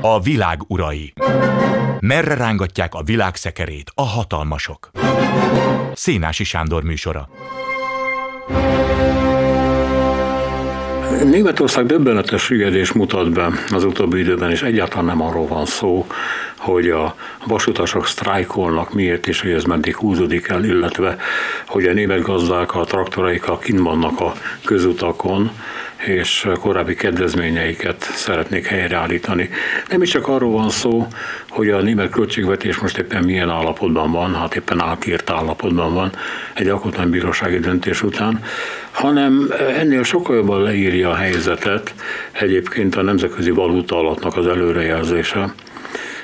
A világ urai. Merre rángatják a világ szekerét a hatalmasok? Szénási Sándor műsora. Németország döbbenetes süllyedés mutat be az utóbbi időben, és egyáltalán nem arról van szó, hogy a vasutasok sztrájkolnak, miért és hogy ez meddig húzódik el, illetve hogy a német gazdák a traktoraikkal kint vannak a közutakon, és korábbi kedvezményeiket szeretnék helyreállítani. Nem is csak arról van szó, hogy a német költségvetés most éppen milyen állapotban van, hát éppen átírt állapotban van egy alkotmánybírósági döntés után, hanem ennél sokkal jobban leírja a helyzetet egyébként a nemzetközi valuta alattnak az előrejelzése.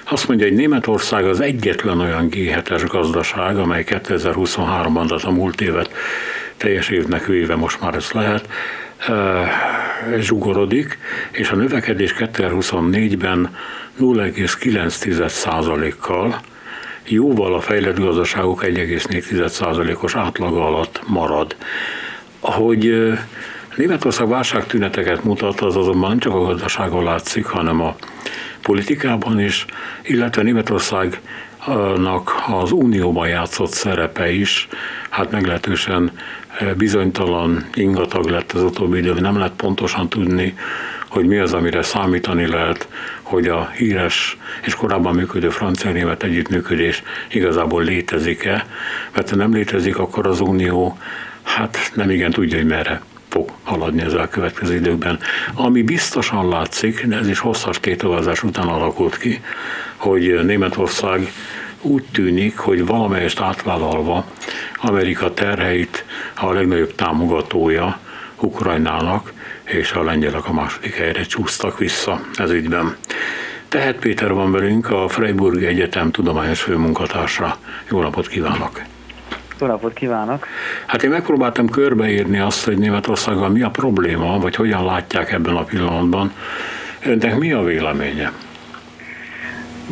Azt mondja, hogy Németország az egyetlen olyan G7-es gazdaság, amely 2023-ban, tehát a múlt évet teljes évnek véve most már ez lehet, zsugorodik, és a növekedés 2024-ben 0,9%-kal jóval a fejlett gazdaságok 1,4%-os átlaga alatt marad. Hogy Németország válságtüneteket mutat, az azonban nem csak a gazdaságon látszik, hanem a politikában is, illetve Németországnak az unióban játszott szerepe is, hát meglehetősen bizonytalan, ingatag lett az utóbbi időben, nem lehet pontosan tudni, hogy mi az, amire számítani lehet, hogy a híres és korábban működő francia-német együttműködés igazából létezik-e, mert ha nem létezik, akkor az Unió hát nem igen tudja, hogy merre fog haladni az elkövetkező időkben. Ami biztosan látszik, de ez is hosszas tétovázás után alakult ki, hogy Németország úgy tűnik, hogy valamelyest átvállalva Amerika terheit a legnagyobb támogatója Ukrajnának, és a lengyelek a második helyre csúsztak vissza ez ügyben. Tehát Péter van velünk, a Freiburg Egyetem tudományos főmunkatársa. Jó napot kívánok! Jó napot kívánok! Hát én megpróbáltam körbeírni azt, hogy Németországgal mi a probléma, vagy hogyan látják ebben a pillanatban. Önnek mi a véleménye?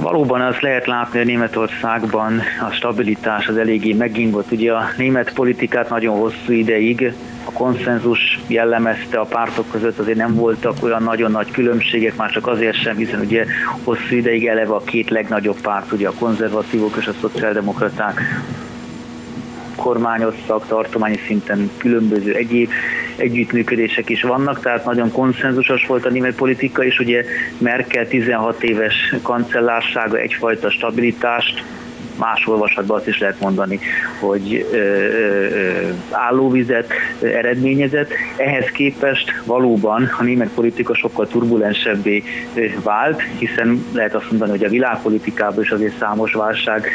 Valóban azt lehet látni, hogy Németországban a stabilitás az eléggé megingott. Ugye a német politikát nagyon hosszú ideig a konszenzus jellemezte a pártok között, azért nem voltak olyan nagyon nagy különbségek, már csak azért sem, hiszen ugye hosszú ideig eleve a két legnagyobb párt, ugye a konzervatívok és a szociáldemokraták kormányoztak, tartományi szinten különböző egyéb együttműködések is vannak, tehát nagyon konszenzusos volt a német politika, és ugye Merkel 16 éves kancellársága egyfajta stabilitást más olvasatban azt is lehet mondani, hogy állóvizet eredményezett. Ehhez képest valóban a német politika sokkal turbulensebbé vált, hiszen lehet azt mondani, hogy a világpolitikában is azért számos válság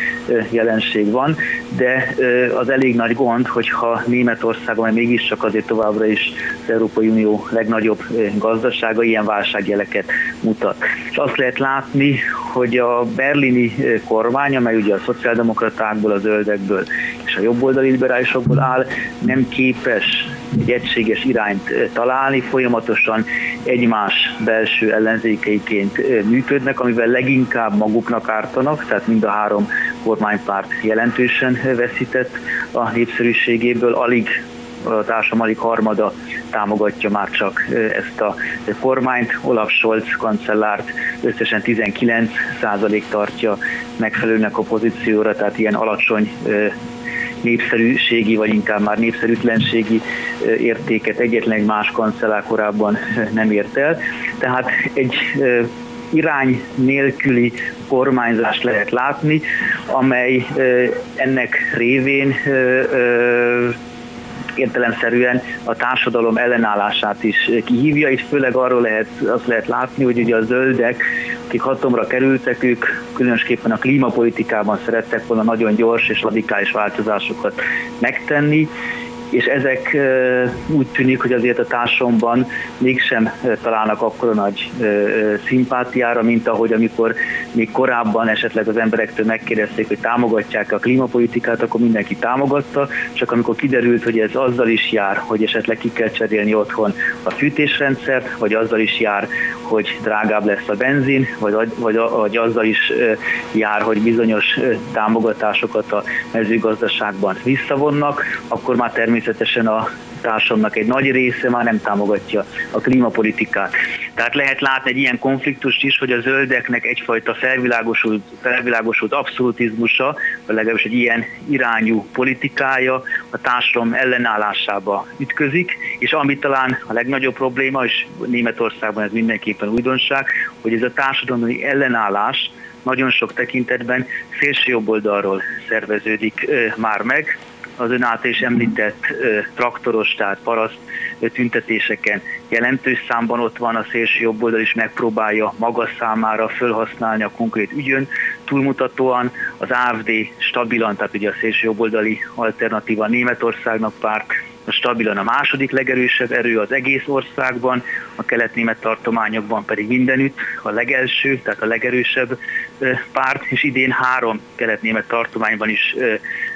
jelenség van, de az elég nagy gond, hogyha Németországon, mégiscsak azért továbbra is az Európai Unió legnagyobb gazdasága ilyen válságjeleket mutat. És azt lehet látni, hogy a berlini kormány, amely ugye a szociáldemokratákból, a zöldekből és a jobboldali liberálisokból áll, nem képes egy egységes irányt találni, folyamatosan egymás belső ellenzékeiként működnek, amivel leginkább maguknak ártanak, tehát mind a három kormánypárt jelentősen veszített a népszerűségéből, alig a társadalom alig harmada támogatja már csak ezt a kormányt. Olaf Scholz kancellárt összesen 19 százalék tartja megfelelőnek a pozícióra, tehát ilyen alacsony népszerűségi, vagy inkább már népszerűtlenségi értéket egyetlen egy más kancellár korábban nem ért el. Tehát egy irány nélküli kormányzást lehet látni, amely ennek révén értelemszerűen a társadalom ellenállását is kihívja, és főleg arról lehet, azt lehet látni, hogy ugye a zöldek, akik hatalomra kerültek, ők különösképpen a klímapolitikában szerettek volna nagyon gyors és radikális változásokat megtenni, és ezek úgy tűnik, hogy azért a társadalomban mégsem találnak akkora nagy szimpátiára, mint ahogy amikor még korábban esetleg az emberektől megkérdezték, hogy támogatják a klímapolitikát, akkor mindenki támogatta, csak amikor kiderült, hogy ez azzal is jár, hogy esetleg ki kell cserélni otthon a fűtésrendszert, vagy azzal is jár, hogy drágább lesz a benzin, vagy, vagy, vagy azzal is jár, hogy bizonyos támogatásokat a mezőgazdaságban visszavonnak, akkor már természetesen a társadalomnak egy nagy része már nem támogatja a klímapolitikát. Tehát lehet látni egy ilyen konfliktust is, hogy a zöldeknek egyfajta felvilágosult, felvilágosult abszolutizmusa, vagy legalábbis egy ilyen irányú politikája a társadalom ellenállásába ütközik, és ami talán a legnagyobb probléma, és Németországban ez mindenképpen újdonság, hogy ez a társadalmi ellenállás nagyon sok tekintetben szélső jobb oldalról szerveződik már meg, az ön által is említett traktoros, tehát paraszt tüntetéseken jelentős számban ott van a szélső jobboldal is megpróbálja maga számára felhasználni a konkrét ügyön, túlmutatóan az AFD stabilan, tehát ugye a szélső jobboldali alternatíva Németországnak párt, a stabilan a második legerősebb erő az egész országban, a kelet-német tartományokban pedig mindenütt a legelső, tehát a legerősebb párt, és idén három kelet-német tartományban is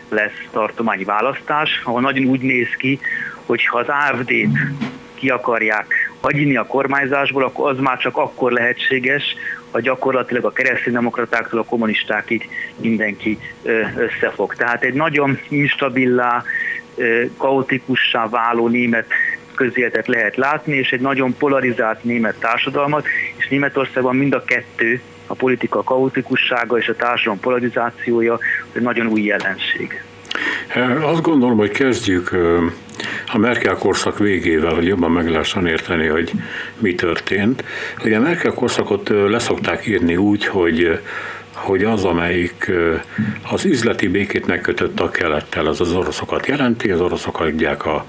lesz tartományi választás, ahol nagyon úgy néz ki, hogy ha az AFD-t ki akarják hagyni a kormányzásból, akkor az már csak akkor lehetséges, ha gyakorlatilag a kereszténydemokratáktól a kommunistákig mindenki összefog. Tehát egy nagyon instabilá, kaotikussá váló német közéletet lehet látni, és egy nagyon polarizált német társadalmat, és Németországban mind a kettő a politika kaotikussága és a társadalom polarizációja egy nagyon új jelenség. Azt gondolom, hogy kezdjük a Merkel korszak végével, hogy jobban meg lehessen érteni, hogy mi történt. Ugye a Merkel korszakot leszokták írni úgy, hogy hogy az, amelyik az üzleti békét megkötötte a kelettel, az az oroszokat jelenti, az oroszok adják a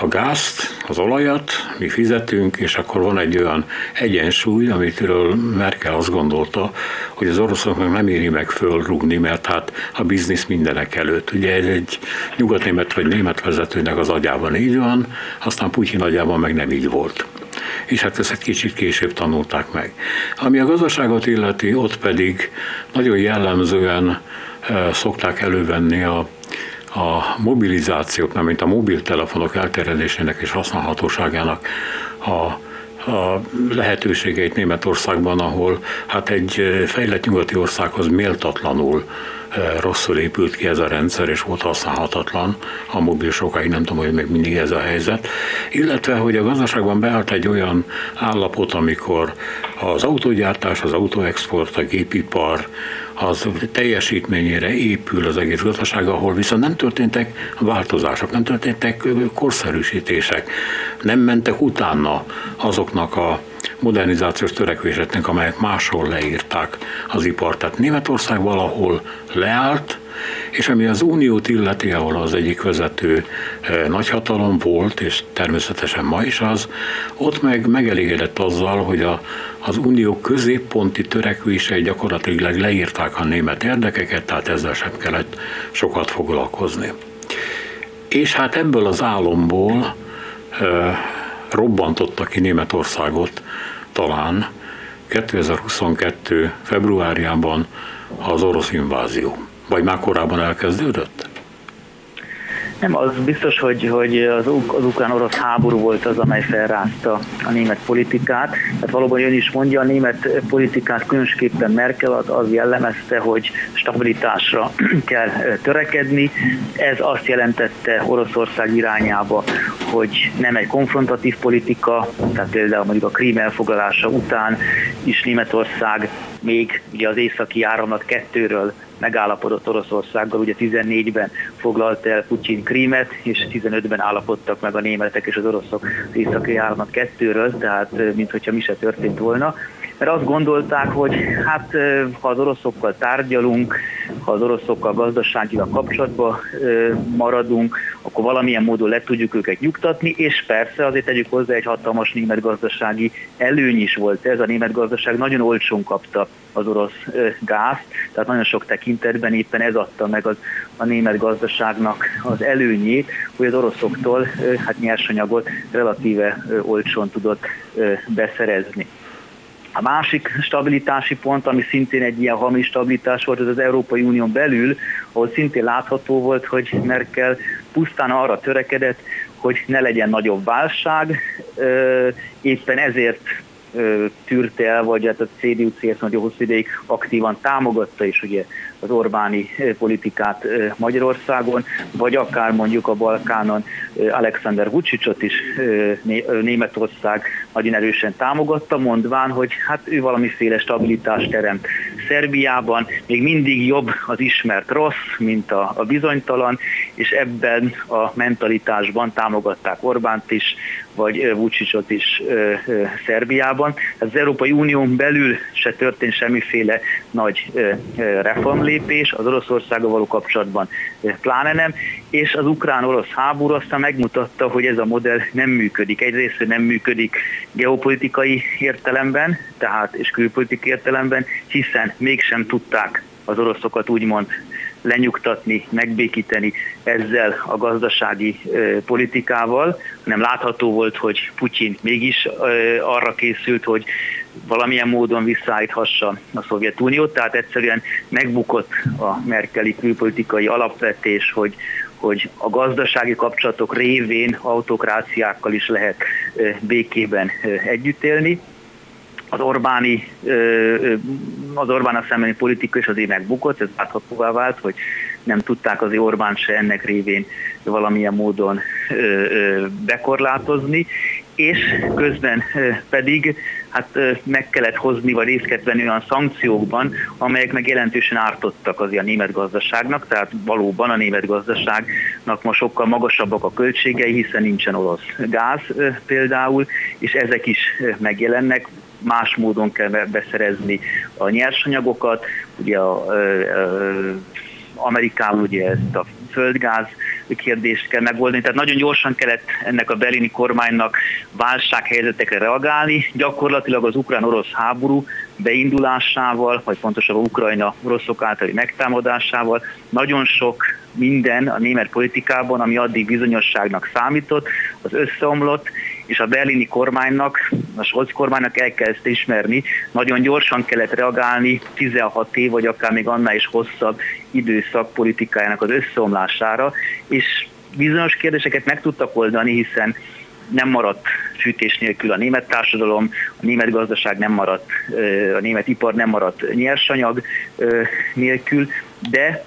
a gázt, az olajat, mi fizetünk, és akkor van egy olyan egyensúly, amitől Merkel azt gondolta, hogy az oroszoknak nem éri meg fölrúgni, mert hát a biznisz mindenek előtt. Ugye ez egy nyugatnémet vagy német vezetőnek az agyában így van, aztán Putyin agyában meg nem így volt és hát ezt egy kicsit később tanulták meg. Ami a gazdaságot illeti, ott pedig nagyon jellemzően eh, szokták elővenni a a mobilizációk, nem mint a mobiltelefonok elterjedésének és használhatóságának a a lehetőségeit Németországban, ahol hát egy fejlett nyugati országhoz méltatlanul rosszul épült ki ez a rendszer, és volt használhatatlan, a mobil sokáig nem tudom, hogy még mindig ez a helyzet, illetve, hogy a gazdaságban beállt egy olyan állapot, amikor az autógyártás, az autóexport, a gépipar, az teljesítményére épül az egész gazdaság, ahol viszont nem történtek változások, nem történtek korszerűsítések, nem mentek utána azoknak a modernizációs törekvéseknek, amelyek máshol leírták az ipart. Tehát Németország valahol leállt, és ami az Uniót illeti, ahol az egyik vezető eh, nagyhatalom volt, és természetesen ma is az, ott meg megelégedett azzal, hogy a, az Unió középponti törekvései gyakorlatilag leírták a német érdekeket, tehát ezzel sem kellett sokat foglalkozni. És hát ebből az álomból e, robbantotta ki Németországot talán 2022. februárjában az orosz invázió. Vagy már korábban elkezdődött? Nem, az biztos, hogy, hogy az, az ukrán-orosz háború volt az, amely felrázta a német politikát. Tehát valóban ön is mondja, a német politikát különösképpen Merkel az, az jellemezte, hogy stabilitásra kell törekedni. Ez azt jelentette Oroszország irányába, hogy nem egy konfrontatív politika, tehát például mondjuk a Krím elfoglalása után is Németország még ugye az északi áramlat kettőről megállapodott Oroszországgal, ugye 14-ben foglalt el Putyin Krímet, és 15-ben állapodtak meg a németek és az oroszok az északi áramlat kettőről, tehát mint hogyha mi se történt volna mert azt gondolták, hogy hát ha az oroszokkal tárgyalunk, ha az oroszokkal gazdaságilag kapcsolatban maradunk, akkor valamilyen módon le tudjuk őket nyugtatni, és persze azért tegyük hozzá egy hatalmas német gazdasági előny is volt ez. A német gazdaság nagyon olcsón kapta az orosz gázt, tehát nagyon sok tekintetben éppen ez adta meg az, a német gazdaságnak az előnyét, hogy az oroszoktól hát nyersanyagot relatíve olcsón tudott beszerezni. A másik stabilitási pont, ami szintén egy ilyen hamis stabilitás volt, az az Európai Unión belül, ahol szintén látható volt, hogy Merkel pusztán arra törekedett, hogy ne legyen nagyobb válság, éppen ezért tűrte el, vagy hát a CDU-CSZ nagyon hosszú ideig aktívan támogatta is ugye az Orbáni politikát Magyarországon, vagy akár mondjuk a Balkánon Alexander Vucicot is Németország nagyon erősen támogatta, mondván, hogy hát ő valamiféle stabilitást teremt Szerbiában, még mindig jobb az ismert rossz, mint a, a bizonytalan, és ebben a mentalitásban támogatták Orbánt is, vagy Vucicot is Szerbiában. Az Európai Unión belül se történt semmiféle nagy reformlépés, az Oroszországa való kapcsolatban pláne nem, és az ukrán-orosz háború aztán megmutatta, hogy ez a modell nem működik. Egyrészt nem működik geopolitikai értelemben, tehát és külpolitikai értelemben, hiszen mégsem tudták az oroszokat úgymond lenyugtatni, megbékíteni ezzel a gazdasági politikával, hanem látható volt, hogy Putyin mégis arra készült, hogy valamilyen módon visszaállíthassa a Szovjetuniót, tehát egyszerűen megbukott a merkeli külpolitikai alapvetés, hogy, hogy a gazdasági kapcsolatok révén autokráciákkal is lehet békében együtt élni az Orbáni, az Orbán szembeni politika is azért megbukott, ez láthatóvá vált, hogy nem tudták az Orbán se ennek révén valamilyen módon bekorlátozni, és közben pedig hát meg kellett hozni, vagy részt kellett venni olyan szankciókban, amelyek meg jelentősen ártottak az a német gazdaságnak, tehát valóban a német gazdaságnak ma sokkal magasabbak a költségei, hiszen nincsen orosz gáz például, és ezek is megjelennek, más módon kell beszerezni a nyersanyagokat, ugye a, a, a Amerikában ugye ezt a földgáz kérdést kell megoldani, tehát nagyon gyorsan kellett ennek a berlini kormánynak válsághelyzetekre reagálni. Gyakorlatilag az ukrán-orosz háború beindulásával, vagy pontosabban Ukrajna oroszok általi megtámadásával nagyon sok minden a német politikában, ami addig bizonyosságnak számított, az összeomlott, és a berlini kormánynak, a Scholz kormánynak el kell ezt ismerni, nagyon gyorsan kellett reagálni 16 év, vagy akár még annál is hosszabb időszak politikájának az összeomlására, és bizonyos kérdéseket meg tudtak oldani, hiszen nem maradt fűtés nélkül a német társadalom, a német gazdaság nem maradt, a német ipar nem maradt nyersanyag nélkül, de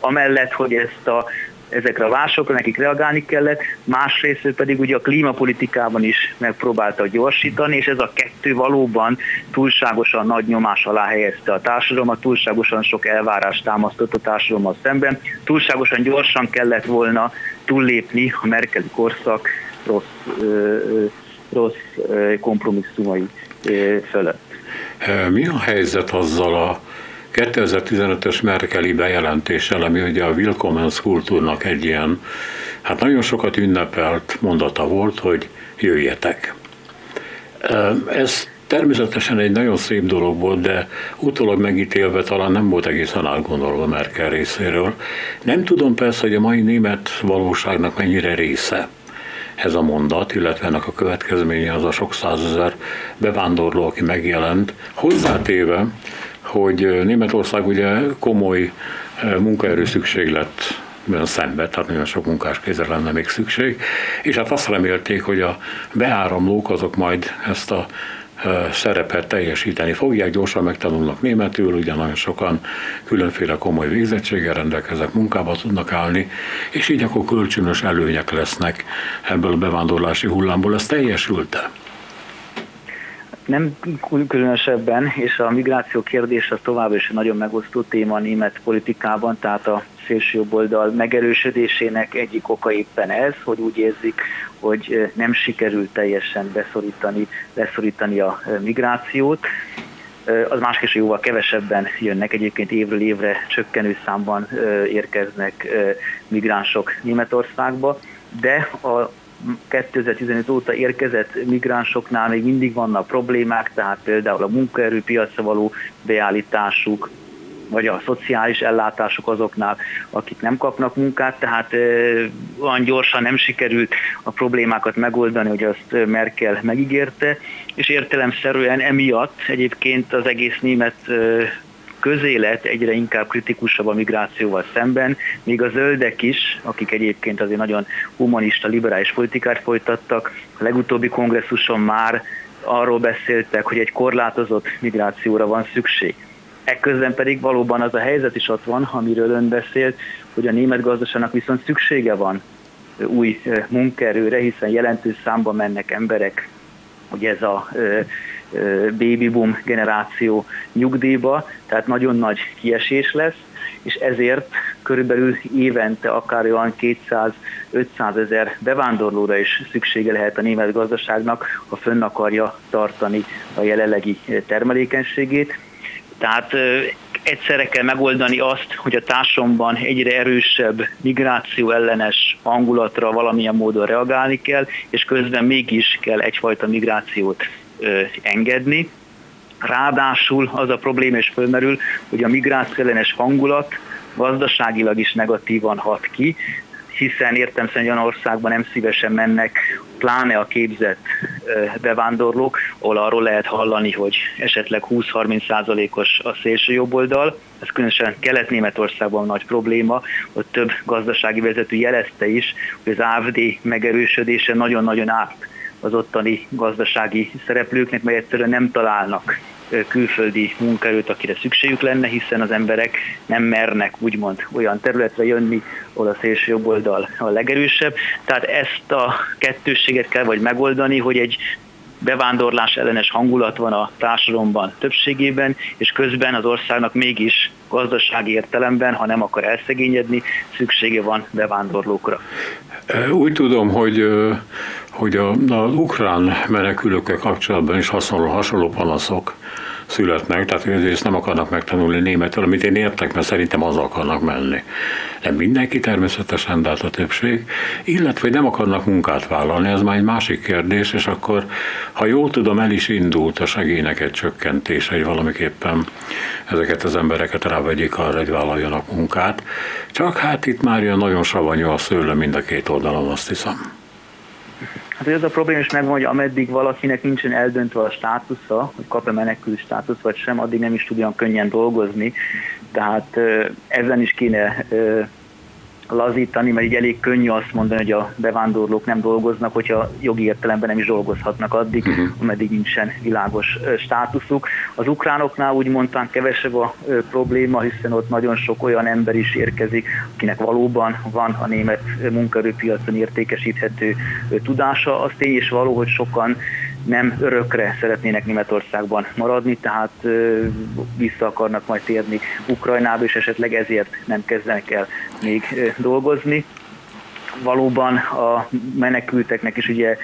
amellett, hogy ezt a ezekre a válságokra nekik reagálni kellett, másrészt pedig ugye a klímapolitikában is megpróbálta gyorsítani, és ez a kettő valóban túlságosan nagy nyomás alá helyezte a társadalmat, túlságosan sok elvárást támasztott a társadalommal szemben, túlságosan gyorsan kellett volna túllépni a Merkeli korszak rossz, rossz kompromisszumai fölött. Mi a helyzet azzal a 2015-ös Merkeli bejelentéssel, ami ugye a Willkommens kultúrnak egy ilyen, hát nagyon sokat ünnepelt mondata volt, hogy jöjjetek. Ez természetesen egy nagyon szép dolog volt, de utólag megítélve talán nem volt egészen átgondolva Merkel részéről. Nem tudom persze, hogy a mai német valóságnak mennyire része ez a mondat, illetve ennek a következménye az a sok százezer bevándorló, aki megjelent, hozzátéve, hogy Németország ugye komoly munkaerő szükséglet szembe, tehát nagyon sok munkás kézre lenne még szükség, és hát azt remélték, hogy a beáramlók azok majd ezt a szerepet teljesíteni fogják, gyorsan megtanulnak németül, ugye nagyon sokan különféle komoly végzettséggel rendelkeznek, munkába tudnak állni, és így akkor kölcsönös előnyek lesznek ebből a bevándorlási hullámból. Ez teljesült-e? Nem különösebben, és a migráció kérdés az továbbra is nagyon megosztó téma a német politikában, tehát a szélső oldal megerősödésének egyik oka éppen ez, hogy úgy érzik, hogy nem sikerült teljesen beszorítani, beszorítani a migrációt. Az másképp jóval kevesebben jönnek, egyébként évről évre csökkenő számban érkeznek migránsok Németországba, de a 2015 óta érkezett migránsoknál még mindig vannak problémák, tehát például a munkaerőpiacra való beállításuk, vagy a szociális ellátások azoknál, akik nem kapnak munkát, tehát olyan gyorsan nem sikerült a problémákat megoldani, hogy azt Merkel megígérte, és értelemszerűen emiatt egyébként az egész német közélet egyre inkább kritikusabb a migrációval szemben, még a zöldek is, akik egyébként azért nagyon humanista, liberális politikát folytattak, a legutóbbi kongresszuson már arról beszéltek, hogy egy korlátozott migrációra van szükség. Ekközben pedig valóban az a helyzet is ott van, amiről ön beszélt, hogy a német gazdaságnak viszont szüksége van új munkaerőre, hiszen jelentős számban mennek emberek, hogy ez a baby boom generáció nyugdíjba, tehát nagyon nagy kiesés lesz, és ezért körülbelül évente akár olyan 200-500 ezer bevándorlóra is szüksége lehet a német gazdaságnak, ha fönn akarja tartani a jelenlegi termelékenységét. Tehát egyszerre kell megoldani azt, hogy a társadalomban egyre erősebb migráció ellenes hangulatra valamilyen módon reagálni kell, és közben mégis kell egyfajta migrációt engedni. Ráadásul az a probléma is fölmerül, hogy a migráció ellenes hangulat gazdaságilag is negatívan hat ki, hiszen értem szerint olyan országban nem szívesen mennek, pláne a képzett bevándorlók, ahol arról lehet hallani, hogy esetleg 20-30 százalékos a szélső jobboldal. Ez különösen Kelet-Németországban nagy probléma, ott több gazdasági vezető jelezte is, hogy az AFD megerősödése nagyon-nagyon át az ottani gazdasági szereplőknek, mert egyszerűen nem találnak külföldi munkaerőt, akire szükségük lenne, hiszen az emberek nem mernek úgymond olyan területre jönni, ahol a szélső jobb oldal a legerősebb. Tehát ezt a kettősséget kell vagy megoldani, hogy egy bevándorlás ellenes hangulat van a társadalomban többségében, és közben az országnak mégis gazdasági értelemben, ha nem akar elszegényedni, szüksége van bevándorlókra. Úgy tudom, hogy hogy a, az ukrán menekülőkkel kapcsolatban is hasonló, hasonló panaszok születnek, tehát egyrészt nem akarnak megtanulni németül, amit én értek, mert szerintem az akarnak menni. Nem mindenki természetesen, de hát a többség, illetve hogy nem akarnak munkát vállalni, ez már egy másik kérdés, és akkor, ha jól tudom, el is indult a segélynek egy csökkentése, hogy valamiképpen ezeket az embereket rávegyék arra, hogy vállaljanak munkát. Csak hát itt már ilyen nagyon savanyú a szőlő mind a két oldalon, azt hiszem. Hát ez a probléma is megvan, hogy ameddig valakinek nincsen eldöntve a státusza, hogy kap-e menekül státusz vagy sem, addig nem is tud olyan könnyen dolgozni. Tehát ezen is kéne lazítani, mert így elég könnyű azt mondani, hogy a bevándorlók nem dolgoznak, hogyha jogi értelemben nem is dolgozhatnak addig, uh-huh. ameddig nincsen világos státuszuk. Az ukránoknál úgy mondtam kevesebb a probléma, hiszen ott nagyon sok olyan ember is érkezik, akinek valóban van a német munkaerőpiacon értékesíthető tudása. Az tény is való, hogy sokan nem örökre szeretnének Németországban maradni, tehát vissza akarnak majd térni Ukrajnába, és esetleg ezért nem kezdenek el még dolgozni. Valóban a menekülteknek is ugye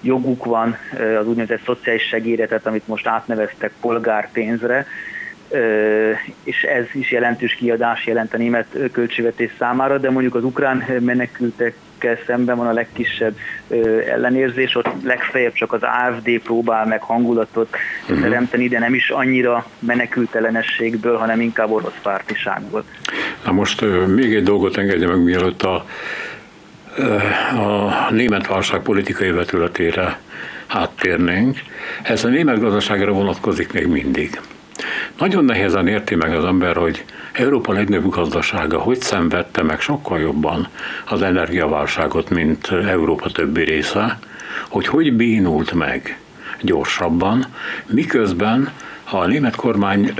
joguk van az úgynevezett szociális segélyre, tehát amit most átneveztek polgárpénzre, és ez is jelentős kiadás jelent a német költségvetés számára, de mondjuk az ukrán menekültekkel szemben van a legkisebb ellenérzés, ott legfeljebb csak az AFD próbál meg hangulatot uh-huh. teremteni, de nem is annyira menekültelenességből, hanem inkább orosz pártiságból. Na most még egy dolgot engedje meg, mielőtt a, a német válság politikai vetületére áttérnénk. Ez a német gazdaságra vonatkozik még mindig. Nagyon nehezen érti meg az ember, hogy Európa legnagyobb gazdasága hogy szenvedte meg sokkal jobban az energiaválságot, mint Európa többi része, hogy hogy bénult meg gyorsabban, miközben a német kormány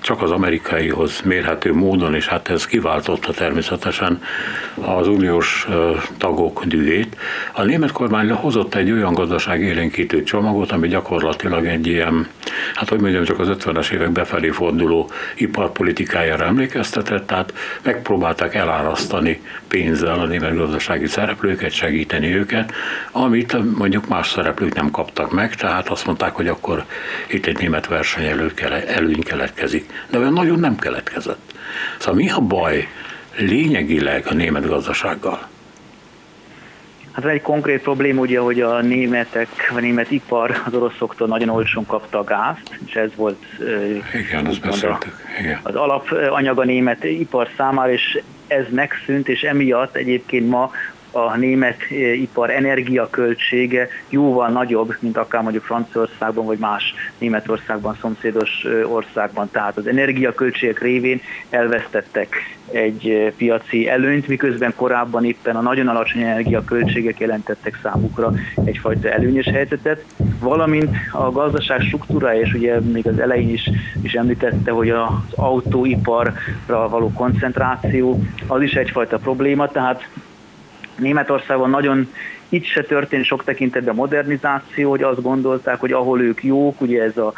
csak az amerikaihoz mérhető módon, és hát ez kiváltotta természetesen az uniós tagok dühét. A német kormány hozott egy olyan gazdaság élénkítő csomagot, ami gyakorlatilag egy ilyen, hát hogy mondjam, csak az 50-es évek befelé forduló iparpolitikájára emlékeztetett, tehát megpróbálták elárasztani pénzzel a német gazdasági szereplőket, segíteni őket, amit mondjuk más szereplők nem kaptak meg, tehát azt mondták, hogy akkor itt egy német verseny elő, előny keletkezik. De olyan nagyon nem keletkezett. Szóval mi a baj lényegileg a német gazdasággal? Hát van egy konkrét probléma, ugye, hogy a németek, a német ipar az oroszoktól nagyon olcsón kapta a gázt, és ez volt Igen, az, Igen. az alapanyag a német ipar számára, és ez megszűnt, és emiatt egyébként ma a német ipar energiaköltsége jóval nagyobb, mint akár mondjuk Franciaországban vagy más Németországban, szomszédos országban. Tehát az energiaköltségek révén elvesztettek egy piaci előnyt, miközben korábban éppen a nagyon alacsony energiaköltségek jelentettek számukra egyfajta előnyös helyzetet, valamint a gazdaság struktúrája, és ugye még az elején is, is említette, hogy az autóiparra való koncentráció, az is egyfajta probléma, tehát Németországban nagyon itt se történt sok tekintetben modernizáció, hogy azt gondolták, hogy ahol ők jók, ugye ez a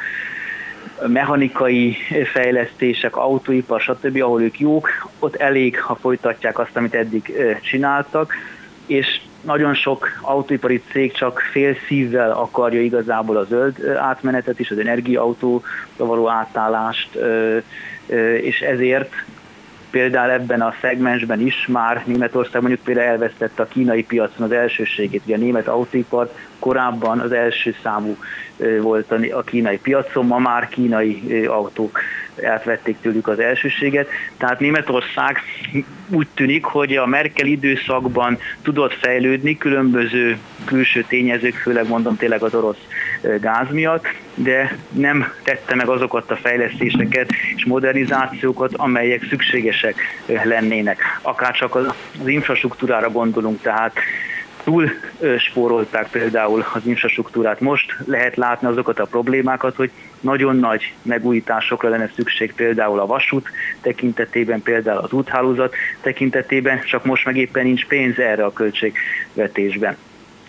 mechanikai fejlesztések, autóipar, stb., ahol ők jók, ott elég, ha folytatják azt, amit eddig csináltak, és nagyon sok autóipari cég csak fél szívvel akarja igazából a zöld átmenetet is, az energiaautóra való átállást, és ezért például ebben a szegmensben is már Németország mondjuk például elvesztette a kínai piacon az elsőségét. Ugye a német autóipar korábban az első számú volt a kínai piacon, ma már kínai autók átvették tőlük az elsőséget. Tehát Németország úgy tűnik, hogy a Merkel időszakban tudott fejlődni különböző külső tényezők, főleg mondom tényleg az orosz gáz miatt, de nem tette meg azokat a fejlesztéseket és modernizációkat, amelyek szükségesek lennének. Akár csak az infrastruktúrára gondolunk, tehát túl spórolták például az infrastruktúrát. Most lehet látni azokat a problémákat, hogy nagyon nagy megújításokra lenne szükség például a vasút tekintetében, például az úthálózat tekintetében, csak most meg éppen nincs pénz erre a költségvetésben.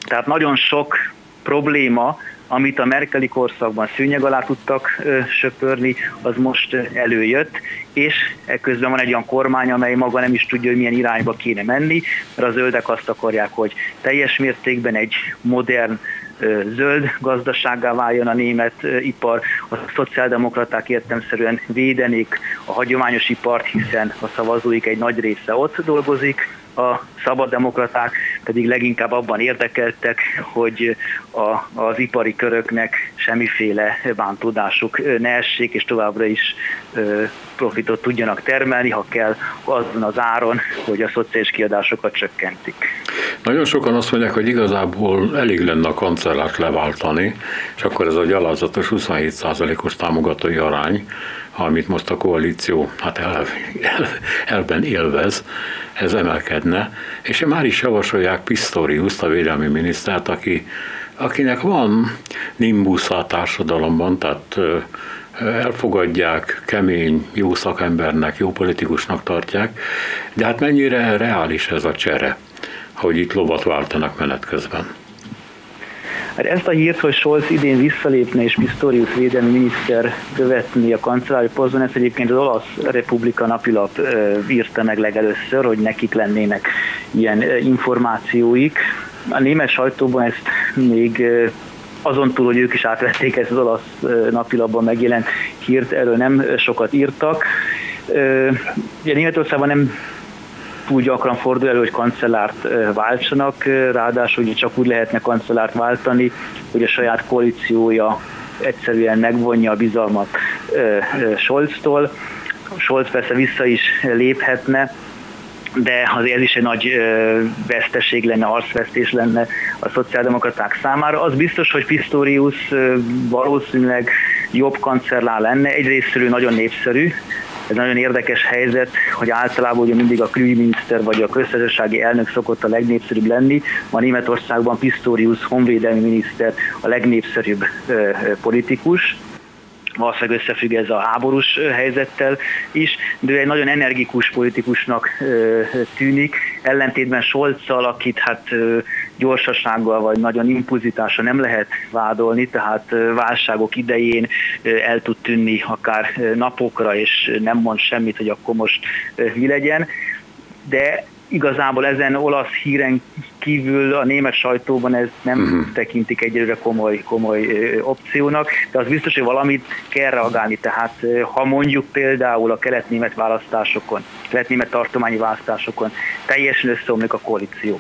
Tehát nagyon sok probléma amit a Merkeli korszakban szűnyeg alá tudtak söpörni, az most előjött, és ekközben van egy olyan kormány, amely maga nem is tudja, hogy milyen irányba kéne menni, mert a zöldek azt akarják, hogy teljes mértékben egy modern zöld gazdasággá váljon a német ipar, a szociáldemokraták értemszerűen védenék a hagyományos ipart, hiszen a szavazóik egy nagy része ott dolgozik, a szabaddemokraták pedig leginkább abban érdekeltek, hogy a, az ipari köröknek semmiféle bántódásuk ne essék, és továbbra is profitot tudjanak termelni, ha kell azon az áron, hogy a szociális kiadásokat csökkentik. Nagyon sokan azt mondják, hogy igazából elég lenne a kancellárt leváltani, és akkor ez a gyalázatos 27%-os támogatói arány, amit most a koalíció hát el, el, elben élvez, ez emelkedne, és már is javasolják Pistorius, a védelmi minisztert, aki, akinek van nimbusza a társadalomban, tehát elfogadják, kemény, jó szakembernek, jó politikusnak tartják, de hát mennyire reális ez a csere, hogy itt lovat váltanak menet közben? Hát ezt a hírt, hogy Scholz idén visszalépne és Pistorius védelmi miniszter követni a kancellári poszton, ezt egyébként az olasz Republika napilap írta meg legelőször, hogy nekik lennének ilyen információik. A német sajtóban ezt még azon túl, hogy ők is átvették ezt az olasz napilapban megjelent hírt, erről nem sokat írtak. Ugye Németországban nem túl gyakran fordul elő, hogy kancellárt váltsanak, ráadásul ugye csak úgy lehetne kancellárt váltani, hogy a saját koalíciója egyszerűen megvonja a bizalmat Scholztól. Scholz persze vissza is léphetne, de azért ez is egy nagy veszteség lenne, arcvesztés lenne a szociáldemokraták számára. Az biztos, hogy Pistorius valószínűleg jobb kancellár lenne, egyrésztről nagyon népszerű, ez nagyon érdekes helyzet, hogy általában ugye mindig a külügyminiszter vagy a köztársasági elnök szokott a legnépszerűbb lenni, ma Németországban Pistorius honvédelmi miniszter a legnépszerűbb politikus, valószínűleg összefügg ez a háborús helyzettel is, de ő egy nagyon energikus politikusnak tűnik, ellentétben Scholzal, akit hát gyorsasággal vagy nagyon impulzitása nem lehet vádolni, tehát válságok idején el tud tűnni akár napokra, és nem mond semmit, hogy akkor most mi legyen. De igazából ezen olasz híren kívül a német sajtóban ez nem uh-huh. tekintik egyelőre komoly, komoly opciónak, de az biztos, hogy valamit kell reagálni. Tehát ha mondjuk például a kelet-német választásokon, kelet-német tartományi választásokon teljesen összeomlik a koalíció,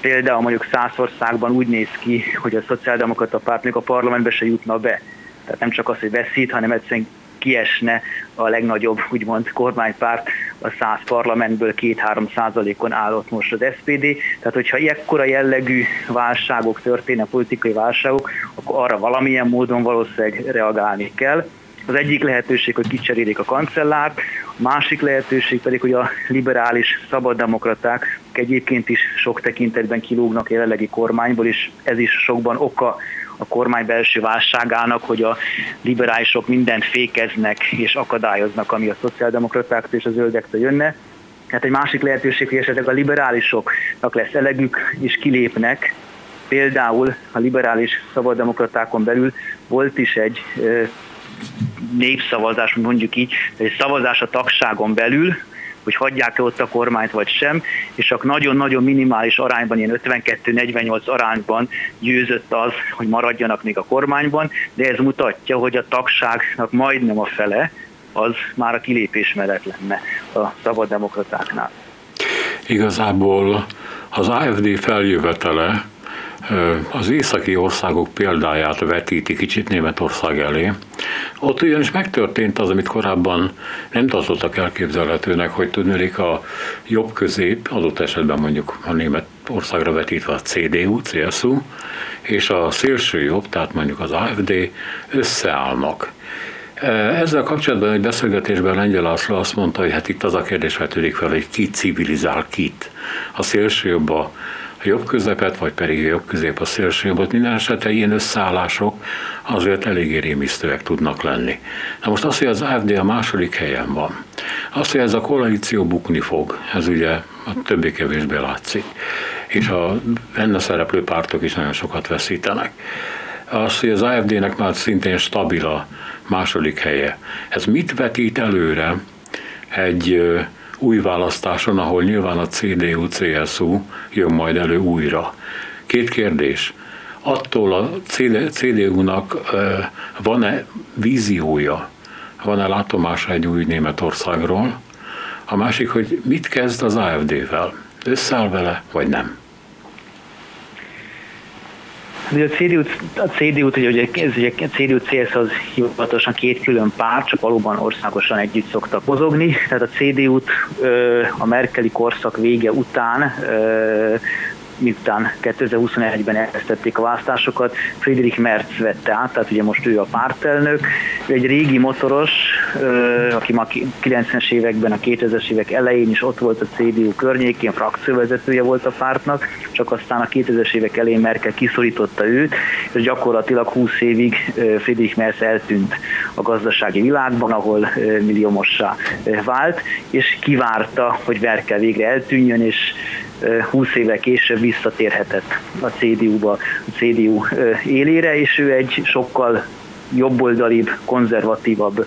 például mondjuk Szászországban úgy néz ki, hogy a szociáldemokrata párt még a parlamentbe se jutna be. Tehát nem csak az, hogy veszít, hanem egyszerűen kiesne a legnagyobb úgymond kormánypárt a 100 parlamentből 2-3 százalékon állott most az SPD, tehát hogyha ekkora jellegű válságok történnek, politikai válságok, akkor arra valamilyen módon valószínűleg reagálni kell. Az egyik lehetőség, hogy kicserélik a kancellárt, a másik lehetőség pedig, hogy a liberális szabaddemokraták egyébként is sok tekintetben kilógnak jelenlegi kormányból, és ez is sokban oka a kormány belső válságának, hogy a liberálisok mindent fékeznek és akadályoznak, ami a szociáldemokratáktól és a zöldektől jönne. Tehát egy másik lehetőség, hogy esetleg a liberálisoknak lesz elegük, és kilépnek. Például a liberális szabaddemokratákon belül volt is egy népszavazás, mondjuk így, egy szavazás a tagságon belül, hogy hagyják-e ott a kormányt vagy sem, és csak nagyon-nagyon minimális arányban, ilyen 52-48 arányban győzött az, hogy maradjanak még a kormányban, de ez mutatja, hogy a tagságnak majdnem a fele, az már a kilépés mellett lenne a szabaddemokratáknál. Igazából az AFD feljövetele az északi országok példáját vetíti kicsit Németország elé. Ott ugyanis megtörtént az, amit korábban nem tartottak elképzelhetőnek, hogy tudnék a jobb közép, adott esetben mondjuk a német országra vetítve a CDU, CSU, és a szélső jobb, tehát mondjuk az AFD összeállnak. Ezzel kapcsolatban egy beszélgetésben Lengyel László azt mondta, hogy hát itt az a kérdés vetődik fel, hogy ki civilizál kit. A szélső jobb a jobb közepet, vagy pedig jobb közép a szélső jobbot. Minden esetre ilyen összeállások azért eléggé rémisztőek tudnak lenni. Na most az, hogy az AFD a második helyen van, az, hogy ez a koalíció bukni fog, ez ugye a többé-kevésbé látszik, és a benne szereplő pártok is nagyon sokat veszítenek. Az, hogy az AFD-nek már szintén stabil a második helye. Ez mit vetít előre egy új választáson, ahol nyilván a CDU-CSU jön majd elő újra. Két kérdés. Attól a CDU-nak van-e víziója, van-e látomása egy új Németországról? A másik, hogy mit kezd az AFD-vel? Összeáll vele, vagy nem? Ugye a CDU, a CDU ugye, ez ugye a CDU CSZ az hivatalosan két külön párt, csak valóban országosan együtt szoktak mozogni. Tehát a CDU-t a Merkeli korszak vége után miután 2021-ben elkezdték a választásokat, Friedrich Merz vette át, tehát ugye most ő a pártelnök. Ő egy régi motoros, aki ma 90-es években, a 2000-es évek elején is ott volt a CDU környékén, frakcióvezetője volt a pártnak, csak aztán a 2000-es évek elején Merkel kiszorította őt, és gyakorlatilag 20 évig Friedrich Merz eltűnt a gazdasági világban, ahol milliómossá vált, és kivárta, hogy Merkel végre eltűnjön, és 20 éve később visszatérhetett a CDU-ba, a CDU élére, és ő egy sokkal jobboldalibb, konzervatívabb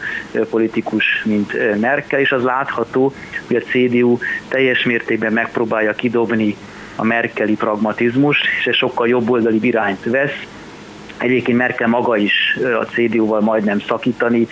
politikus, mint Merkel, és az látható, hogy a CDU teljes mértékben megpróbálja kidobni a merkeli pragmatizmust, és egy sokkal jobboldali irányt vesz, Egyébként Merkel maga is a CDU-val majdnem szakítani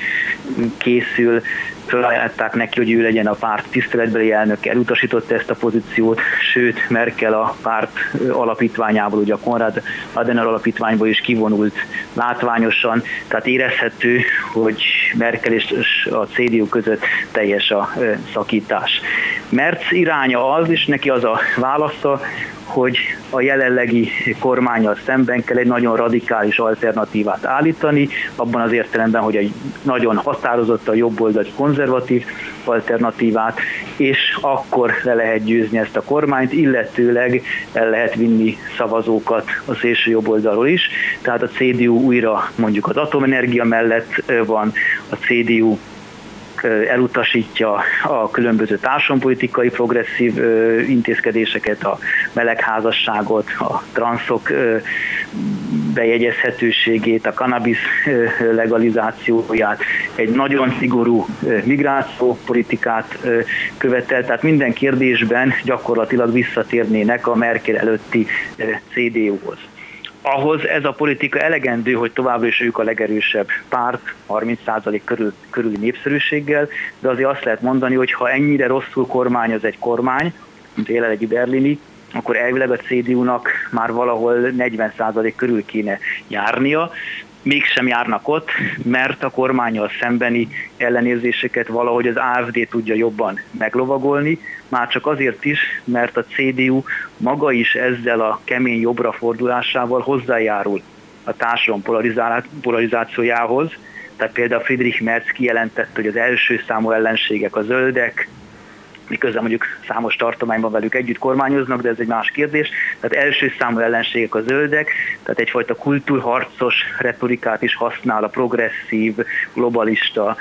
készül, felajánlották neki, hogy ő legyen a párt tiszteletbeli elnök, elutasította ezt a pozíciót, sőt Merkel a párt alapítványából, ugye a Konrad Adenauer alapítványból is kivonult látványosan, tehát érezhető, hogy Merkel és a CDU között teljes a szakítás. Merc iránya az, és neki az a válasza, hogy a jelenlegi kormányal szemben kell egy nagyon radikális alternatívát állítani, abban az értelemben, hogy egy nagyon határozott a jobboldali konzervatív alternatívát, és akkor le lehet győzni ezt a kormányt, illetőleg el lehet vinni szavazókat a szélső jobboldalról is. Tehát a CDU újra mondjuk az atomenergia mellett van, a CDU elutasítja a különböző társadalompolitikai progresszív intézkedéseket, a melegházasságot, a transzok bejegyezhetőségét, a cannabis legalizációját, egy nagyon szigorú migrációpolitikát követel, tehát minden kérdésben gyakorlatilag visszatérnének a Merkel előtti CDU-hoz ahhoz ez a politika elegendő, hogy továbbra is ők a legerősebb párt, 30% körül, körüli népszerűséggel, de azért azt lehet mondani, hogy ha ennyire rosszul kormány az egy kormány, mint jelenlegi berlini, akkor elvileg a CDU-nak már valahol 40% körül kéne járnia, mégsem járnak ott, mert a kormányal szembeni ellenérzéseket valahogy az AFD tudja jobban meglovagolni, már csak azért is, mert a CDU maga is ezzel a kemény jobbra fordulásával hozzájárul a társadalom polarizációjához. Tehát például Friedrich Merz kijelentette, hogy az első számú ellenségek a zöldek, miközben mondjuk számos tartományban velük együtt kormányoznak, de ez egy más kérdés. Tehát első számú ellenségek a zöldek, tehát egyfajta kultúrharcos retorikát is használ a progresszív, globalista,